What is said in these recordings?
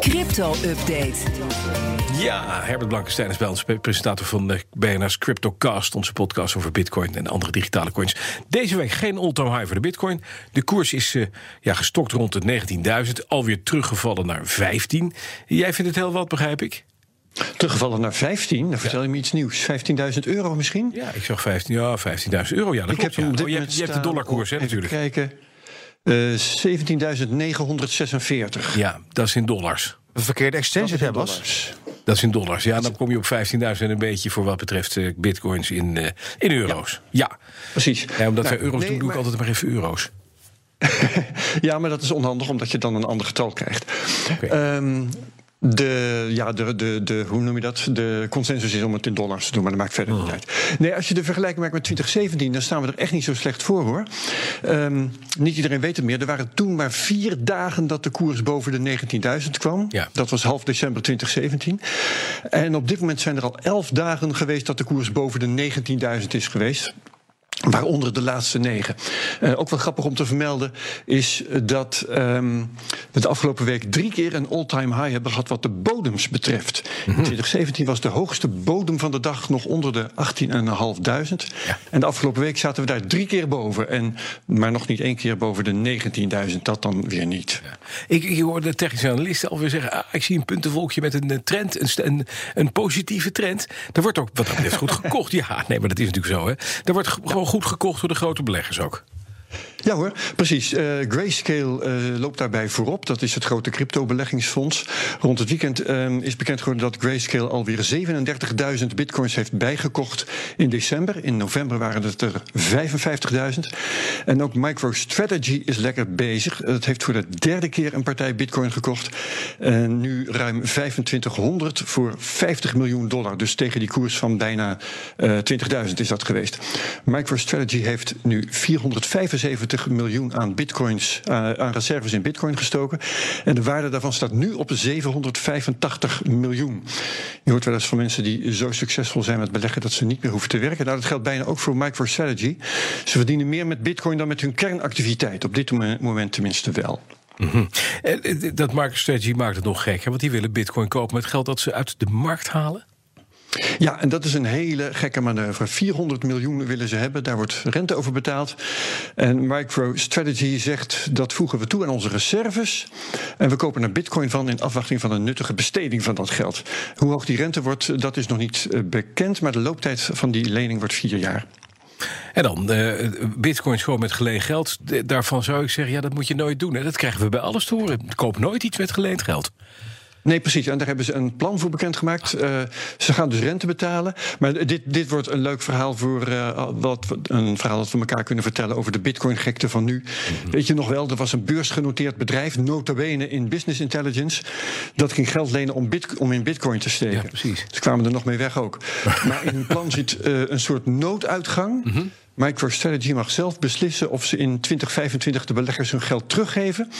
Crypto-update. Ja, Herbert Blankenstein is bij ons, presentator van de BNR's CryptoCast, onze podcast over Bitcoin en andere digitale coins. Deze week geen all-time high voor de Bitcoin. De koers is uh, ja, gestokt rond de 19.000, alweer teruggevallen naar 15. Jij vindt het heel wat, begrijp ik? Teruggevallen naar 15, dan vertel je me iets nieuws. 15.000 euro misschien? Ja, ik zag 15, ja, 15.000 euro. Ja, dat ik klopt, heb ja. Oh, je, hebt, je hebt de dollarkoers, hè, Even natuurlijk. kijken. Uh, 17.946. Ja, dat is in dollars. Een verkeerde exchange hebben dollars. Dat is in dollars. Ja, dan kom je op 15.000 en een beetje voor wat betreft eh, bitcoins in, eh, in euro's. Ja. Precies. Ja, omdat Nou, wij euro's nee, doen, doe ik altijd maar even euro's. Ja, maar dat is onhandig omdat je dan een ander getal krijgt. Oké. Ehm, de, ja, de, de, de, hoe noem je dat? De consensus is om het in dollars te doen, maar dat maakt verder Oh. niet uit. Nee, als je de vergelijking maakt met 2017, dan staan we er echt niet zo slecht voor hoor. Ehm, niet iedereen weet het meer. Er waren toen maar vier dagen dat de koers boven de 19.000 kwam. Ja. Dat was half december 2017. En op dit moment zijn er al elf dagen geweest dat de koers boven de 19.000 is geweest. Waaronder de laatste negen. Eh, ook wel grappig om te vermelden is dat ehm, we de afgelopen week drie keer een all-time high hebben gehad wat de bodems betreft. In 2017 was de hoogste bodem van de dag nog onder de 18.500. Ja. En de afgelopen week zaten we daar drie keer boven. En, maar nog niet één keer boven de 19.000. Dat dan weer niet. Ik, ik hoor de technische analisten alweer zeggen... Ah, ik zie een puntenvolkje met een eh, trend, een, een, een positieve trend. Er wordt ook wat dat betreft goed gekocht. Ja, nee, maar dat is natuurlijk zo. Hè. Er wordt ge- gewoon goed gekocht door de grote beleggers ook. Ja hoor, precies. Eh, Grayscale eh, loopt daarbij voorop. Dat is het grote crypto-beleggingsfonds. Rond het weekend ehm, is bekend geworden dat Grayscale alweer 37.000 bitcoins heeft bijgekocht in december. In november waren het er 55.000. En ook MicroStrategy is lekker bezig. Het heeft voor de derde keer een partij bitcoin gekocht. Nu ruim 2500 voor 50 miljoen dollar. Dus tegen die koers van bijna eh 20.000 is dat geweest. MicroStrategy heeft nu 475 miljoen aan bitcoins, eh, aan reserves in bitcoin gestoken. En de waarde daarvan staat nu op 785 miljoen. Je hoort wel eens van mensen die zo succesvol zijn met beleggen dat ze niet meer hoeven te werken. Nou, dat geldt bijna ook voor MicroStrategy. Ze verdienen meer met bitcoin dan met hun kernactiviteit. Op dit mo- moment tenminste wel. En, eh, dat MicroStrategy maakt het nog gek, want die willen bitcoin kopen met geld dat ze uit de markt halen. Ja, en dat is een hele gekke manoeuvre. 400 miljoen willen ze hebben, daar wordt rente over betaald. En MicroStrategy zegt dat voegen we toe aan onze reserves. En we kopen er bitcoin van in afwachting van een nuttige besteding van dat geld. Hoe hoog die rente wordt, dat is nog niet eh, bekend. Maar de looptijd van die lening wordt vier jaar. En dan eh, bitcoins gewoon met geleend geld. Daarvan zou ik zeggen, ja, dat moet je nooit doen. Dat krijgen we bij alles te horen. Koop nooit iets met geleend geld. Nee, precies. En daar hebben ze een plan voor bekendgemaakt. Uh, ze gaan dus rente betalen. Maar dit, dit wordt een leuk verhaal voor uh, wat, een verhaal dat we elkaar kunnen vertellen over de bitcoin-gekte van nu. Weet je nog wel, er was een beursgenoteerd bedrijf, nota bene in business intelligence. Dat ging geld lenen om, bit, om in bitcoin te steken. Ja, precies. Ze kwamen er nog mee weg ook. maar in hun plan zit uh, een soort nooduitgang. Mhm. MicroStrategy mag zelf beslissen of ze in 2025 de beleggers hun geld teruggeven.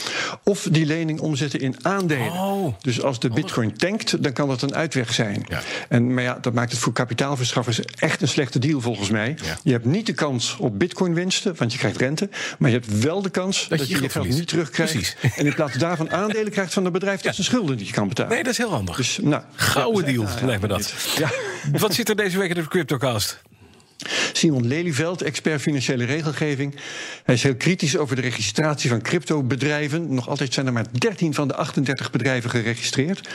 of die lening omzetten in aandelen. Oh. Dus als de bitcoin tankt, dan kan dat een uitweg zijn. Ja. En, maar ja, dat maakt het voor kapitaalverschaffers echt een slechte deal volgens mij. Ja. Je hebt niet de kans op bitcoin-winsten, want je krijgt rente. Maar je hebt wel de kans dat, je je geld je geld verliest. niet terugkrijgt. Precies. En in plaats daarvan aandelen krijgt van het bedrijf dat zijn schulden niet kan betalen. Nee, dat is heel handig. Dus, nou, Gouden deal, lijkt me dat. Ja. Wat zit er deze week in de CryptoCast? Simon Lelyveld, expert financiële regelgeving. Hij is heel kritisch over de registratie van cryptobedrijven. Nog altijd zijn er maar 13 van de 38 bedrijven geregistreerd.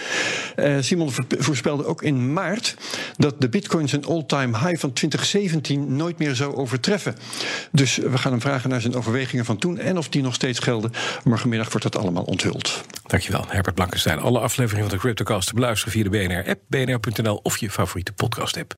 Uh, Simon voorspelde ook in maart dat de bitcoin zijn all-time high van 2017 nooit meer zou overtreffen. Dus we gaan hem vragen naar zijn overwegingen van toen en of die nog steeds gelden. Morgenmiddag wordt dat allemaal onthuld. Dankjewel, Herbert Blankenstein. Alle afleveringen van de CryptoCast te beluisteren via de BNR-app, bnr.nl of je favoriete podcast-app.